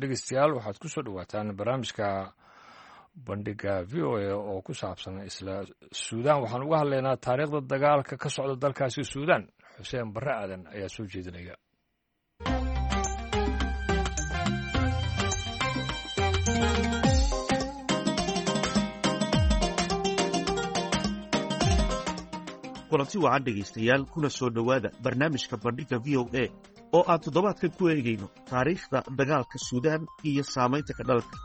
dhegeystayaal waxaad ku soo dhowaataan barnaamijka bandhiga v o a oo ku saabsan isla suudaan. Waxaan uga hadlaynaa taariikhda dagaalka ka socda dalkaasi suudaan. Xuseen barre aadan ayaa soo jeedinaya. Kulanti wacan dhegaystayaal kuna soo dhowaada barnaamijka bandhigga v o a oo aan toddobaadkan ku eegayno taariikhda dagaalka suudaan iyo saamaynta ka dhalanka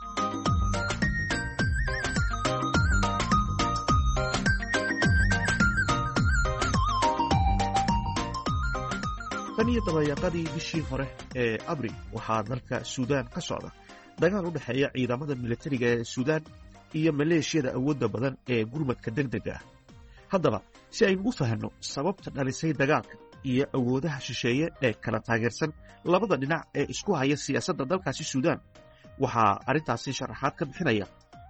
tan iyo dabayaaqadii bishii hore ee abril waxaa dalka suudaan ka socda dagaal u dhexeeya ciidamada militariga ee suudaan iyo maleeshiyada awoodda badan ee gurmadka degdega ah. Haddaba si aynu u fahanno sababta dhalisay dagaalka iyo awoodaha shisheeye ee kala taageersan labada dhinac ee isku haya siyaasadda dalkaasi suudaan. Waxaa arrintaasi sharaxaad ka bixinaya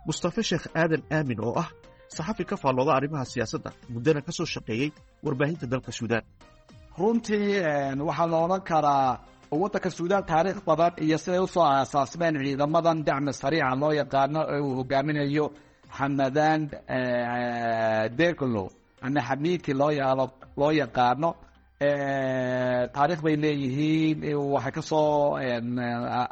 mustafe sheekh aadan aamin oo ah saxafi ka faallooda arrimaha siyaasadda muddana ka soo shaqeeyey warbaahinta dalka suudaan. Runtii waxaa la odhan karaa waddanka suudaan taariikh badan iyo siday u soo aasaasmeen ciidamadan dacmi sariica loo yaqaano ee uu hogaaminayo xamadan deglo ama xamiidkii loo loo yaqaano taarikh bay leeyihiin waxay ka soo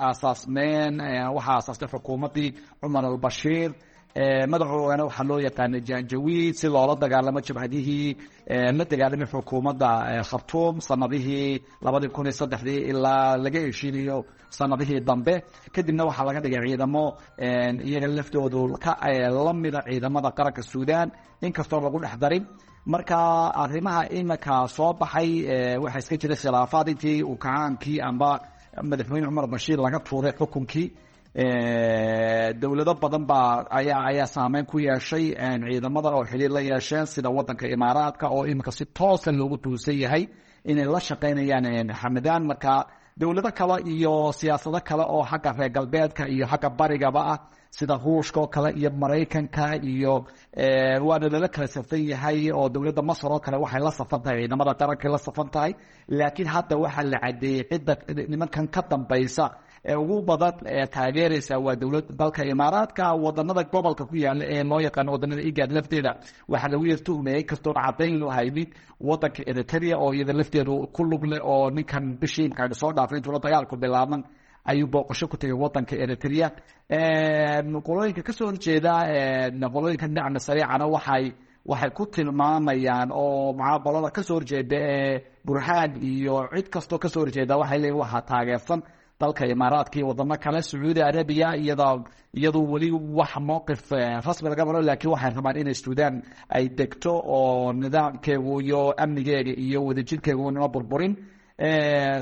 aasaasmeen waxaa aasaastay xukuumaddii cumar albashiir madaxoogana waxaa loo yaqaanay janjawiid si loola dagaalamo jabhadihii la dagaalamay xukuumadda khartuum sanadihii labadii kun iyo saddexdii ilaa laga heshiinayo sanadihii dambe. Kadibna waxaa laga dhigay ciidamo iyaga laftoodu la mida ciidamada qaranka suudaan. Inkastoo lagu dhex darin marka arrimaha imika soo baxay waxaa iska jiray khilaafaad intii uu kacaankii amba madaxweyne cumar bashiir laga tuuray xukunkii dowlado badan baa ayaa ayaa saameyn ku yeeshay ciidamada oo xiriir la yeesheen sida wadanka imaaraadka oo imika si toosa loogu tuusan yahay inay la shaqaynayaan xamadaan marka dowlado kale iyo siyaasado kale oo xagga reer galbeedka iyo xagga barigaba ah sida ruushka oo kale iyo maraykanka iyo waana lala kala safan yahay oo dowladda masar oo kale waxay la safan tahay ciidamada qarankay la safan tahay. Laakiin hadda waxaa la cadeeyey cidda nimankan ka dambaysa ee ugu badan ee taageeraysa waa dowlad dalka imaaraadka wadanada gobolka ku yaalla ee loo yaqaano wadanada igaad lafteeda. Waxaa lagu yar kastoon cadayn loo haynin wadanka eritrea oo iyada lafteedu ku lug leh oo ninkan bishii soo dhaafay intuula dagaalku bilaaban. Ayuu booqasho ku tegay wadanka eritrea. Qolooyinka ka soo horjeeda qolooyinka dhinacna sariicana waxay waxay ku tilmaamayaan oo mucaabalada ka soo horjeeda ee burhaan iyo cid kastoo ka soo horjeeda waxay leeyihiin waxaa taageersan dalka imaaraadka iyo wadamo kale sacuudi arabiya iyadu weli wax mowqif rasmi laga maro laakiin waxay rabaan inay suudaan ay degto oo nidaamkeegu iyo amnigeega iyo wadajirkeegu nima burburin.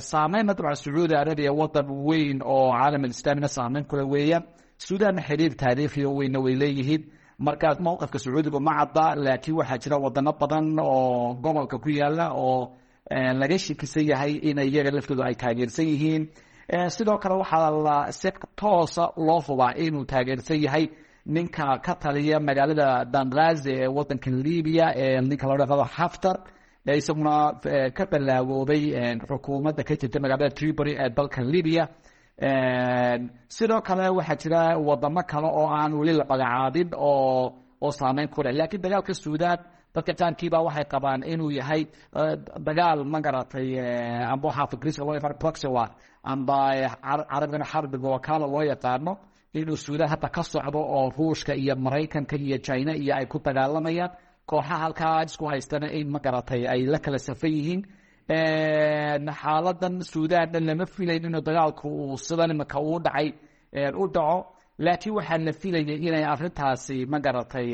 Saameynna dabcan sacuudi arabiya wadan weyn oo caalam alislaamina saameyn kule weeyaan suudaanna xiriir taariikhiyo weynna way leeyihiin. Markaas mowqifka sacuudigu ma cadda laakiin waxaa jira wadano badan oo gobolka ku yaalla oo laga shikisan yahay in iyaga laftoodu ay taageersan yihiin sidoo kale waxaa la si toosa loo hubaa inuu taageersan yahay ninka ka taliya magaalada dangazi ee wadanka libiya ee ninka loo dhaqado xaftar isaguna ka balaagoobay xukuumadda ka jirta magaalada tripoli ee dalka libiya sidoo kale waxaa jira wadamo kale oo aan weli la magacaabin oo oo saameyn ku leh. Laakiin dagaalka suudaan dadka jaankiiba waxay qabaan inuu yahay dagaal ma garatay amba waxaa fikriska loo yaqaan proxy war amba carabigana xarbiga wakaala loo yaqaano inuu suudaan hadda ka socdo oo ruushka iyo maraykanka iyo china iyo ay ku dagaalamayaan kooxaha halkaa isku haystana in ma garatay ay la kala safan yihiin. Xaaladan suudaanna lama filayn inuu dagaalku uu sidan imika uu dhacay u dhaco. Laakiin waxaa la filayay inay arintaasi ma garatay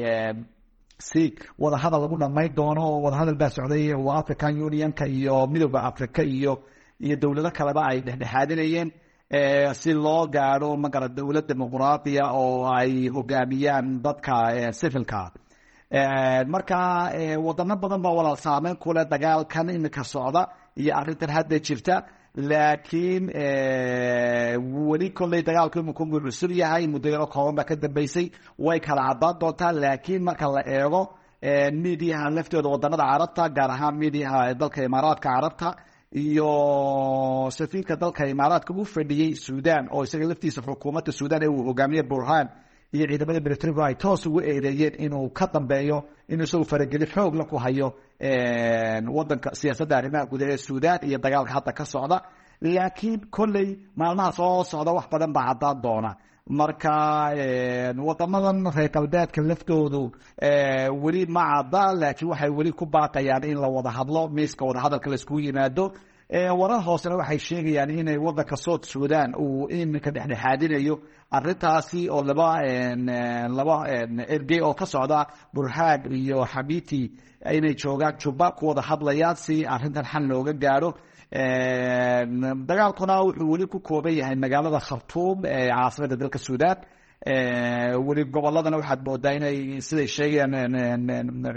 si wadahadal lagu dhamayn doono wadahadal baa socday african unionka iyo midooda africa iyo iyo dowlado kaleba ay dhexdhexaadinayeen si loo gaadho magara dowlad dimuqraadiya oo ay hogaamiyaan dadka civilka marka wadano badan baa walaal saameyn kuleh dagaalkan imika socda iyo arintan hadda jirta. Laakiin weli kolley dagaalku iminku mucusub yahay muddo kooban baa ka dambeysay way kala cadaan doontaa laakiin marka la eego midiyaha laftooda wadanada carabta gaar ahaan midiyaha dalka imaaraadka carabta iyo safiirka dalka imaaraadka u fadhiyey suudan oo isaga laftiisa xukuumadda suudan ee uu hogaamiye burhaan iyo ciidamada militarigu ay toos ugu eedeeyeen inuu ka dambeeyo inuu isagu farageli xoogla ku hayo wadanka siyaasadda arrimaha gudaha ee suudan iyo dagaalka hadda ka socda. Laakiin kolley maalmaha soo socda wax badan baa caddaan doona marka wadamadan reer galbeedka laftoodu weli ma cadda laakiin waxay weli ku baaqayaan in la wada hadlo miiska wadahadalka laiskugu yimaado. Warar hoosena waxay sheegayaan inay wadanka south sudan uu iminka dhexdhexaadinayo. Arintaasi oo laba laba ergey oo ka socda burhaan iyo xamiti inay joogaan juba ku wada hadlayaan si arintan xal looga gaadho dagaalkuna wuxuu weli ku kooban yahay magaalada khartuum caasimada dalka suudan weli goboladana waxaad moodaa inay siday sheegayaan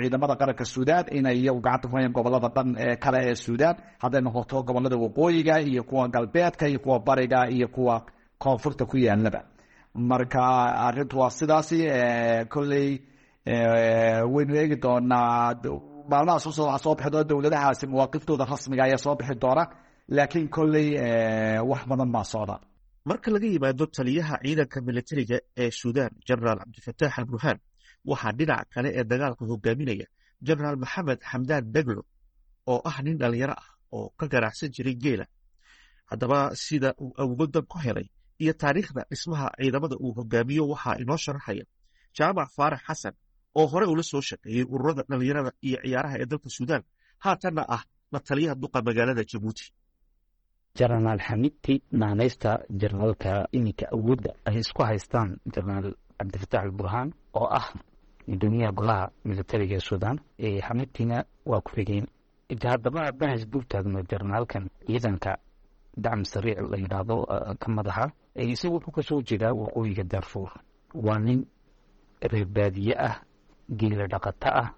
ciidamada qaranka suudan inay iyagu gacanta ku hayaan gobollada dhan kale ee suudan hadday noqoto gobollada waqooyiga iyo kuwa galbeedka iyo kuwa bariga iyo kuwa koonfurta ku yaalaba marka arintu waa sidaasi kolley waynu eegi doonaa maalmaha soo soo soo bixi doona dowladahaasi mawaaqiftooda rasmiga ayaa soo bixi doona laakiin kolley wax badan baa socda marka laga yimaado taliyaha ciidanka militariga ee suudan jenaraal cabdifataax al burhaan waxaa dhinaca kale ee dagaalka hogaaminaya jenaraal maxamed xamdaan deglo oo ah nin dhalinyaro ah oo ka ganacsan jiray geela haddaba sida uu awoodan ku helay iyo taariikhda dhismaha ciidamada uu hogaamiyo waxaa inoo sharaxaya jaamac faarax xasan oo hore ula soo shaqeeyey ururada dhalinyarada iyo ciyaaraha ee dalka suudan haatanna ah la taliyaha duqa magaalada jabuuti jenaraal xamidti naanaysta jenaraalka iminka awoodda ay isku haystaan jenaraal cabdifatax burhaan oo ah gudoomiyaha golaha militariga ee suudan xamidtina waa ku xigeen haddaba bahas buugtaagno jenaraalkan ciidanka dacm sariic la yidhaahdo ka madaxa isaga wuxuu ka soo jeedaa waqooyiga darfuur waa nin reer baadiye ah geela dhaqato ah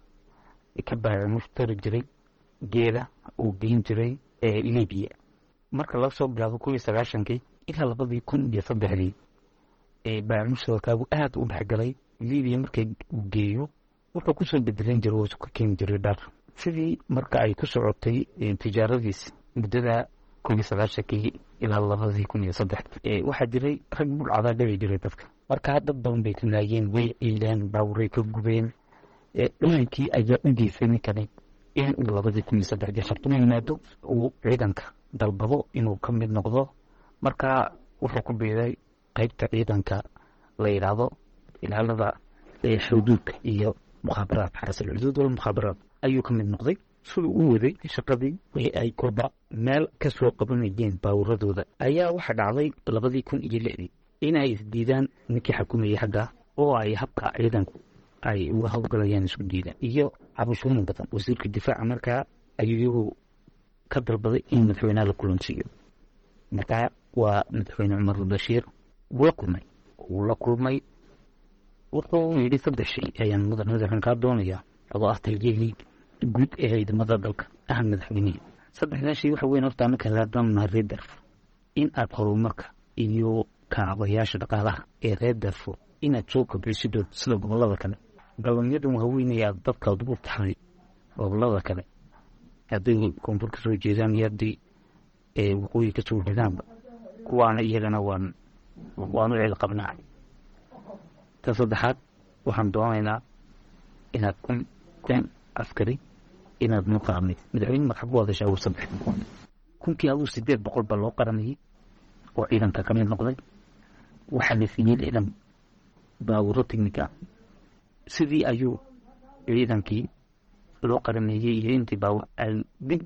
ka baamushtari jiray geela uu geyn jiray libiya marka laga soo bilaabo kow iyo sagaashankii ilaa labadii kun iyo saddexdii baamushtarkaagu aad u dhexgalay libiya markay uu geeyo wuxuu ku soo bedelan jiray oo ka keeni jiray dhar. Sidii marka ay ku socotay tijaaradiis muddada kow iyo sagaashankii ilaa labadii kun iyo saddex waxaa jiray rag bulcadaa dhabi jiray dadka markaa dad badan bay kanaayeen way ciideen baaburay ka gubeen. Dhamankii ayaa u geysay ninkani in labadii kun saddexdii khartumo yimaado uu ciidanka dalbado inuu ka mid noqdo. Marka wuxuu ku biiday qaybta ciidanka la yidhaahdo ilaalada xuduudka iyo mukhaabaraad xarasul xuduud wal mukhaabaraad ayuu ka mid noqday. Siduu u waday shaqadii ay kolba meel ka soo qabanayeen baaburadooda ayaa waxaa dhacday labadii kun iyo lixdii inay isdiidaan ninkii xukumayay xagga oo ay habka ciidanku ay uga howlgalayaan isku diidaan. Iyo cabashooyin badan. Wasiirka difaaca markaa ayuu ka dalbaday in madaxweynaha la kulansiiyo markaa waa madaxweyne cumar albashiir wuu la kulmay. Wuu la kulmay. Wuxuu yidhi saddex shay ayaan madaxweyne kaa doonaya adoo ah taliyihii guud ee ciidamada dalka ah madaxweynihii. Saddexdan shay waxa weyn horta annaka laadamna reer darfur in aad horumarka iyo kaabayaasha dhaqaalaha ee reer darfur. Inaad soo kobcisidoo sida gobollada kale. Galonyadan waaweynaya dadka ugu taxay gobollada kale. Hadday koonfur ka soo jeedaan iyo haddii waqooyi ka soo jeedaanba kuwaana iyagana waan waan u ceel qabnaa. Ta saddexaad waxaan doonaynaa inaad kun kun askari inaad noo qaramay madaxweyne marxab u uu saddex. Kunkii aduu sideed boqol baa loo qaramayay oo ciidanka ka mid noqday waxaa la siiyey ciidan baawuro technica sidii ayuu ciidankii loo qarameeyey iyo intii baawur ay dib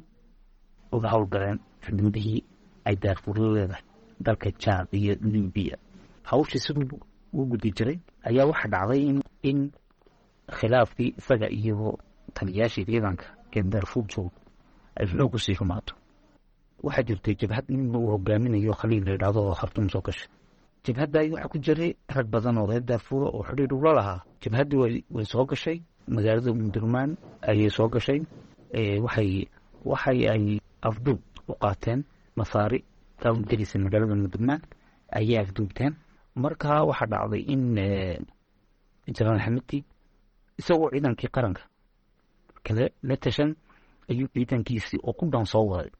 uga howlgaleen xududihii ay daarfuro leedahay dalka jaad iyo libiya. Hawshii siduu u gudi jiray ayaa waxaa dhacday in in khilaafkii isaga iyo taliyaashii ciidanka ee daarfuur joog ay xoog u sii xumaato. Waxaa jirtay jabhad nin uu hogaaminayo khaliil la yidhaahdo oo khartuum soo gashay jabhaddaay waxaa ku jiray rag badan oo reer daarfuura oo xidhiir ula lahaa. Jabhaddii way soo gashay magaalada mudurmaan ayay soo gashay. Waxay waxay ay afduub u qaateen masaari kaungelisa magaalada mudurmaan ayay afduubteen. Markaa waxaa dhacday in jenaraal xamidi isagoo ciidankii qaranka kale la tashan ayuu ciidankiisii oo ku dhan soo waday.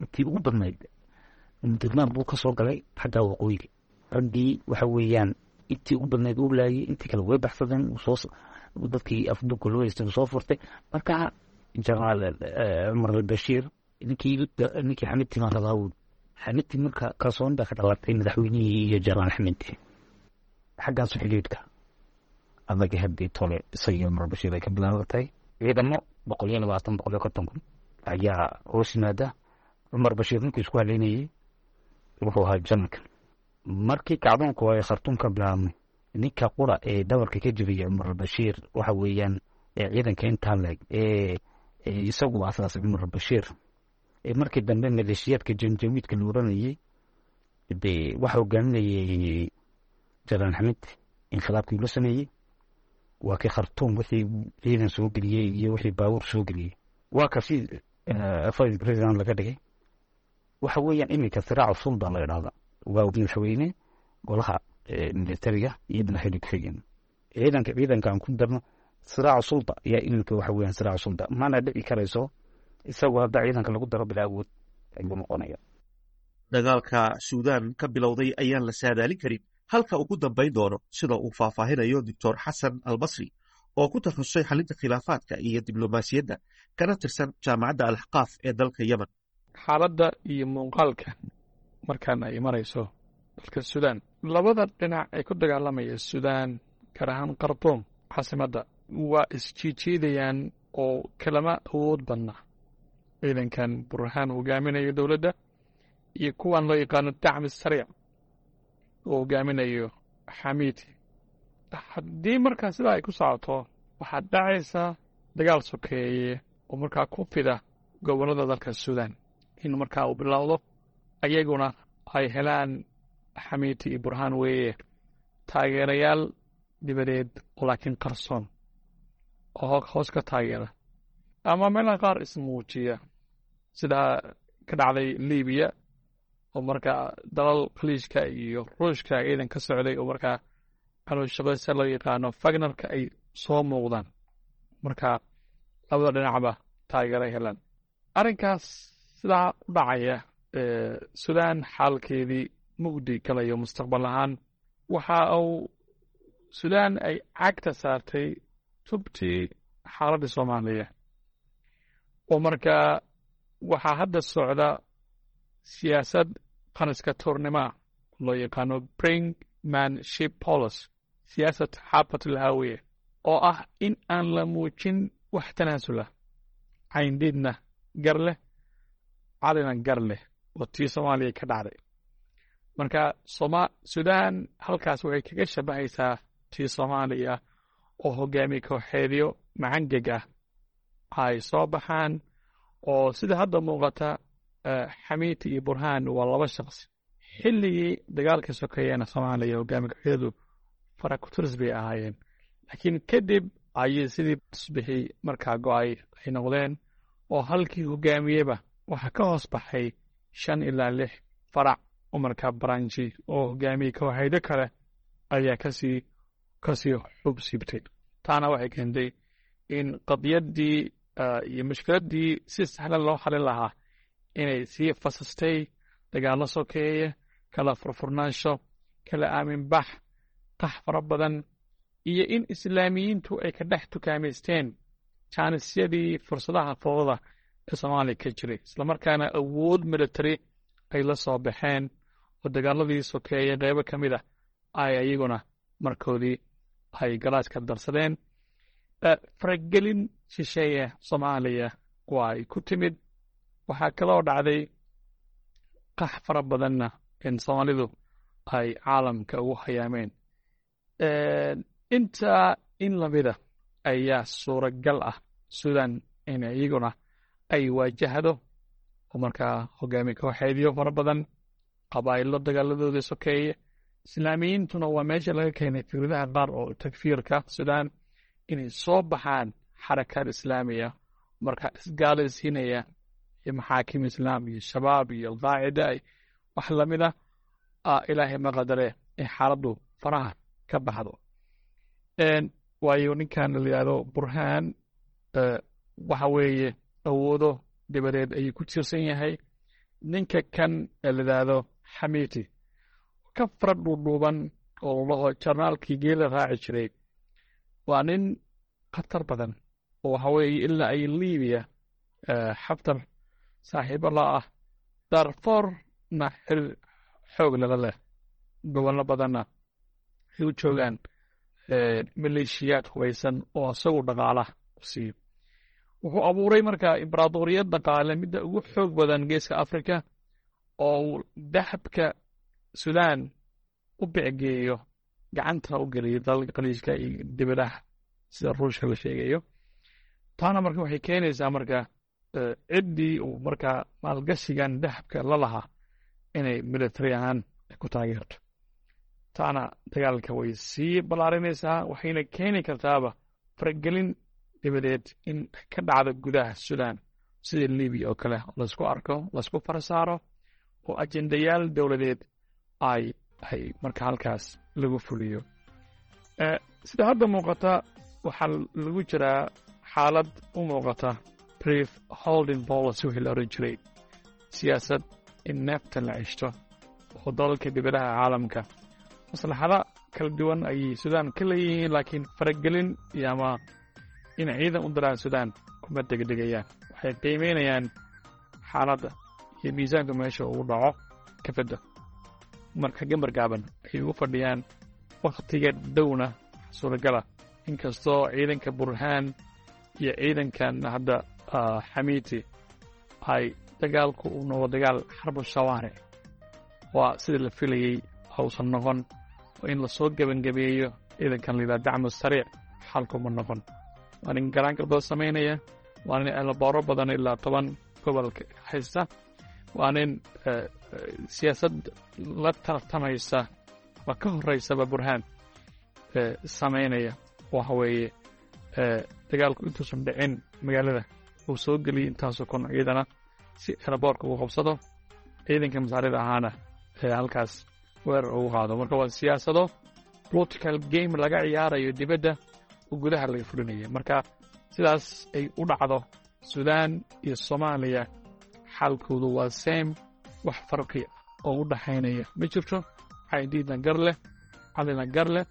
Intii ugu badnayd degmaan buu ka soo galay xaggaa waqooyiga raggii waxa weeyaan intii ugu badnayd uu laayay intii kale way baxsadeen dadkii afduubka loo haystay soo furtay. Marka jenaraal cumar albashiir ninkii ninkii xamidtii maa rabaa xamidtii marka kalsooni baa ka dhalatay madaxweynihii iyo jenaraal xamidti xaggaasu xidhiidhka adaga haddii tole isagii cumar bashiir ay ka bilaabatay. Ciidamo boqol iyo labaatan boqol iyo konton kun. Ayaa hoos yimaada. Cumar bashiir ninkuu isku haleynayey wuxuu ahaa janarka markii kacdoonku ay khartuum ka bilaabmay ninka qura ee dhabarka ka jebiyay cumar bashiir waxa weeyaan ciidanka intaa leeg ee isagu asaasay cumar bashiir markii dambe maleeshiyaadka janjawiidka la oranayey waxa hogaaminayay janaraal xamid inkhilaabkii la sameeyey waa kii khartuum wixii ciidan soo geliyey iyo wixii baabuur soo geliyey waa kasi vice president laga dhigay. Waxa weeyaan iminka siraacu sulda la idhahda waa madaxweyne golaha militariga iyo madaxweyne ku-xigeen ciidanka ciidanka aan ku darno siraacu sulda ayaa iminka waxa weeyaan siraacu sulda mana dhici karayso isagoo hadda ciidanka lagu daro bila awood ayuu noqonaya dagaalka suudaan ka bilowday ayaan la saadaalin karin. Halka uu ku dambayn doono sida uu faahfaahinayo doctor xasan albasri oo ku takhasusay xalinta khilaafaadka iyo diblomaasiyadda kana tirsan jaamacadda alxqaaf ee dalka yemen. Xaaladda iyo muuqaalka markaan ay marayso dalka suudaan labada dhinac ay ku dagaalamaya suudaan gaar ahaan khartuum caasimadda waa isjiijiidayaan oo kalama awood badna ciidankan burhaan hogaaminayo dowladda iyo kuwan loo yaqaano dacmi sariic oo hogaaminayo xamiiti haddii markaa sidaa ay ku socoto waxaad dhacaysaa dagaal sokeeye oo markaa ku fida gobollada dalka suudaan in markaa uu bilowdo ayaguna ay helaan xamiiti iyo burhaan weeye. Taageerayaal dibadeed oo laakiin qarsoon oo hoos ka taageera. Ama meelaha qaar ismuujiya sidaa ka dhacday libiya oo markaa dalal khaliijka iyo ruushka ciidan ka socday oo markaa calooshabase loo yaqaano fagnarka ay soo muuqdaan. Marka labada dhinacba taageeray helaan. Arrinkaas sidaa u dhacaya suudaan xaalkeedii mugdi galayo mustaqbal ahaan waxa uu suudaan ay cagta saartay tubtii xaaladdii soomaaliya. Oo markaa waxaa hadda socda siyaasad qaniska tuurnima loo yaqaano bring manship policy siyaasad xaafatul haawiye oo ah in aan la muujin wax tanaasula cayndhiidna gar leh cadina gar oo tii soomaaliya ka dhacday. Marka suudaan halkaas waxay kaga shabahaysaa tii soomaaliya oo hogaamiye kooxeedyo macangeg ah. Ay soo baxaan oo sida hadda muuqata xamiiti iyo burhaan waa laba shaqsi xilligii dagaalka sokeeyena soomaaliya hogaamiye kooxeedyadu farakuturis bay ahaayeen. Laakiin kadib ayay sidii asbixi markaa go'ay ay noqdeen oo halkii hogaamiyeba waxaa ka hoos baxay shan ilaa lix farac oo markaa baranji oo hogaamiye kooxeedyo kale ayaa ka sii ka sii xub siibtay taana waxay keentay in qadiyaddii iyo mushkiladdii si sahlan loo xalin lahaa inay sii fasastay dagaallo sokeeye kala furfurnaansho kala aamin bax qax fara badan iyo in islaamiyiintu ay ka dhex tukaamaysteen jaanisyadii fursadaha fooda ee soomaaliya ka jiray islamarkaana awood military ay la soo baxeen oo dagaaladii sokeeye qeybo ka mid a ay ayaguna markoodii ay galaaska darsadeen. Faragelin shisheeye soomaaliya waa ay ku timid. Waxaa kaloo dhacday qax fara badanna in soomaalidu ay caalamka ugu hayaameen. Intaa in lamida ayaa suuragal ah suudan in iyaguna ay waajahdo oo markaa hogaamiye kooxeedyo fara badan qabaa'ilo dagaaladooda sokeeye. Islaamiyiintuna waa meesha laga keenay fikradaha qaar oo takfiirka suudaan inay soo baxaan xarakaad islaamiya markaa isgaalaysiinaya iyo maxaakim islaam iyo shabaab iyo alqaacida wax lamida ilaahay maqadare in xaaladdu faraha ka baxdo. Waayo ninkan la yidhaahdo burhaan waxa weeye awoodo dabadeed ayuu ku tiirsan yahay. Ninka kan la yidhaahdo xamiti. Ka fara dhuudhuuban oo ladhaho jarnaalkii geela raaci jiray. Waa nin khatar badan oo waxa weeye ilaa ay libiya xabtar saaxiibo la ah. Darforna xiriir xoog lala leh. Gobollo badanna ay u joogaan maleeshiyaad hubaysan oo isagu dhaqaala siiyo wuxuu abuuray markaa imbaraadoriyad dhaqaale midda ugu xoog badan geeska afrika oo uu dahabka sudan u bicgeeyo gacantana u geliyo dalalka khaliijka iyo dibadaha sida ruushka la sheegayo. Taana marka waxay keenaysaa marka ciddii uu markaa maalgashigan dahabka la lahaa inay military ahaan ku taageerto. Taana dagaalka way sii ballaarinaysaa waxayna keeni kartaaba faragelin dabadeed in ka dhacdo gudaha sudan sida libiya oo kale. Laysku arko laysku farasaaro oo ajendayaal dowladeed ay ay marka halkaas lagu fuliyo. Sida hadda muuqata waxaa lagu jiraa xaalad u muuqata brief holding policy wixii la oran jiray. Siyaasad in neefta la ceshto oo dalalka dibadaha caalamka. Maslaxado kala duwan ayay sudan ka leeyihiin laakiin faragelin iyo ama in ciidan u diraan sudan kuma degdegayaan. Waxay qiimeynayaan xaaladda iyo miisaanka meesha uu dhaco kafadda marka gambar gaaban ay ugu fadhiyaan wakhtiga dhowna suuragala inkastoo ciidanka burhaan iyo ciidankan hadda xamiiti ay dagaalku uu noqdo dagaal xarbu shawaaric waa sida la filayey hausan noqon oo in la soo gebangabeeyo ciidankan layidhaha dacmu sariic xalkuma noqon waa nin garaangaldood samaynaya waa nin elbooro badan ilaa toban gobolka haysta waa nin siyaasad la tartamaysa ama ka horeysaba burhaan samaynaya. Waxa weeye dagaalku intuusan dhicin magaalada uu soo geliyey intaasoo kun ciidana si elboorka uu qabsado ciidanka masaarida ahaana halkaas weerar ugu qaado. Marka waa siyaasado political game laga ciyaarayo dibadda oo gudaha laga fulinaya marka sidaas ay u dhacdo sudan iyo soomaaliya xaalkoodu waa same wax farqi oo u dhaxaynaya. Ma jirto? Caydiidna gar leh calina gar leh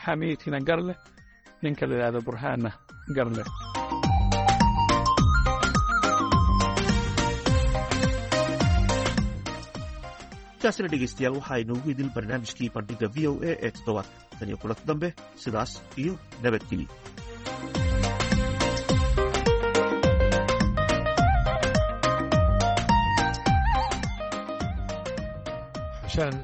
xamiidkina gar leh ninka la yidhahdo burhaanna gar leh. Intaasina dhegaystayaal waxaa inoogu idil barnaamijkii bandhiga v o a ee toddobaadka tan iyo kulanti dambe sidaas iyo nabadgelyo xuseen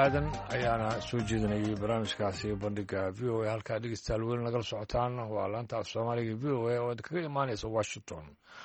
aadan ayaana soo jeedinayay barnaamijkaasi bandhiga v o a halkaa dhegeystayaal weyn nagala socotaan waa laanta af soomaaliga v o a oo kaga imaanaysa washington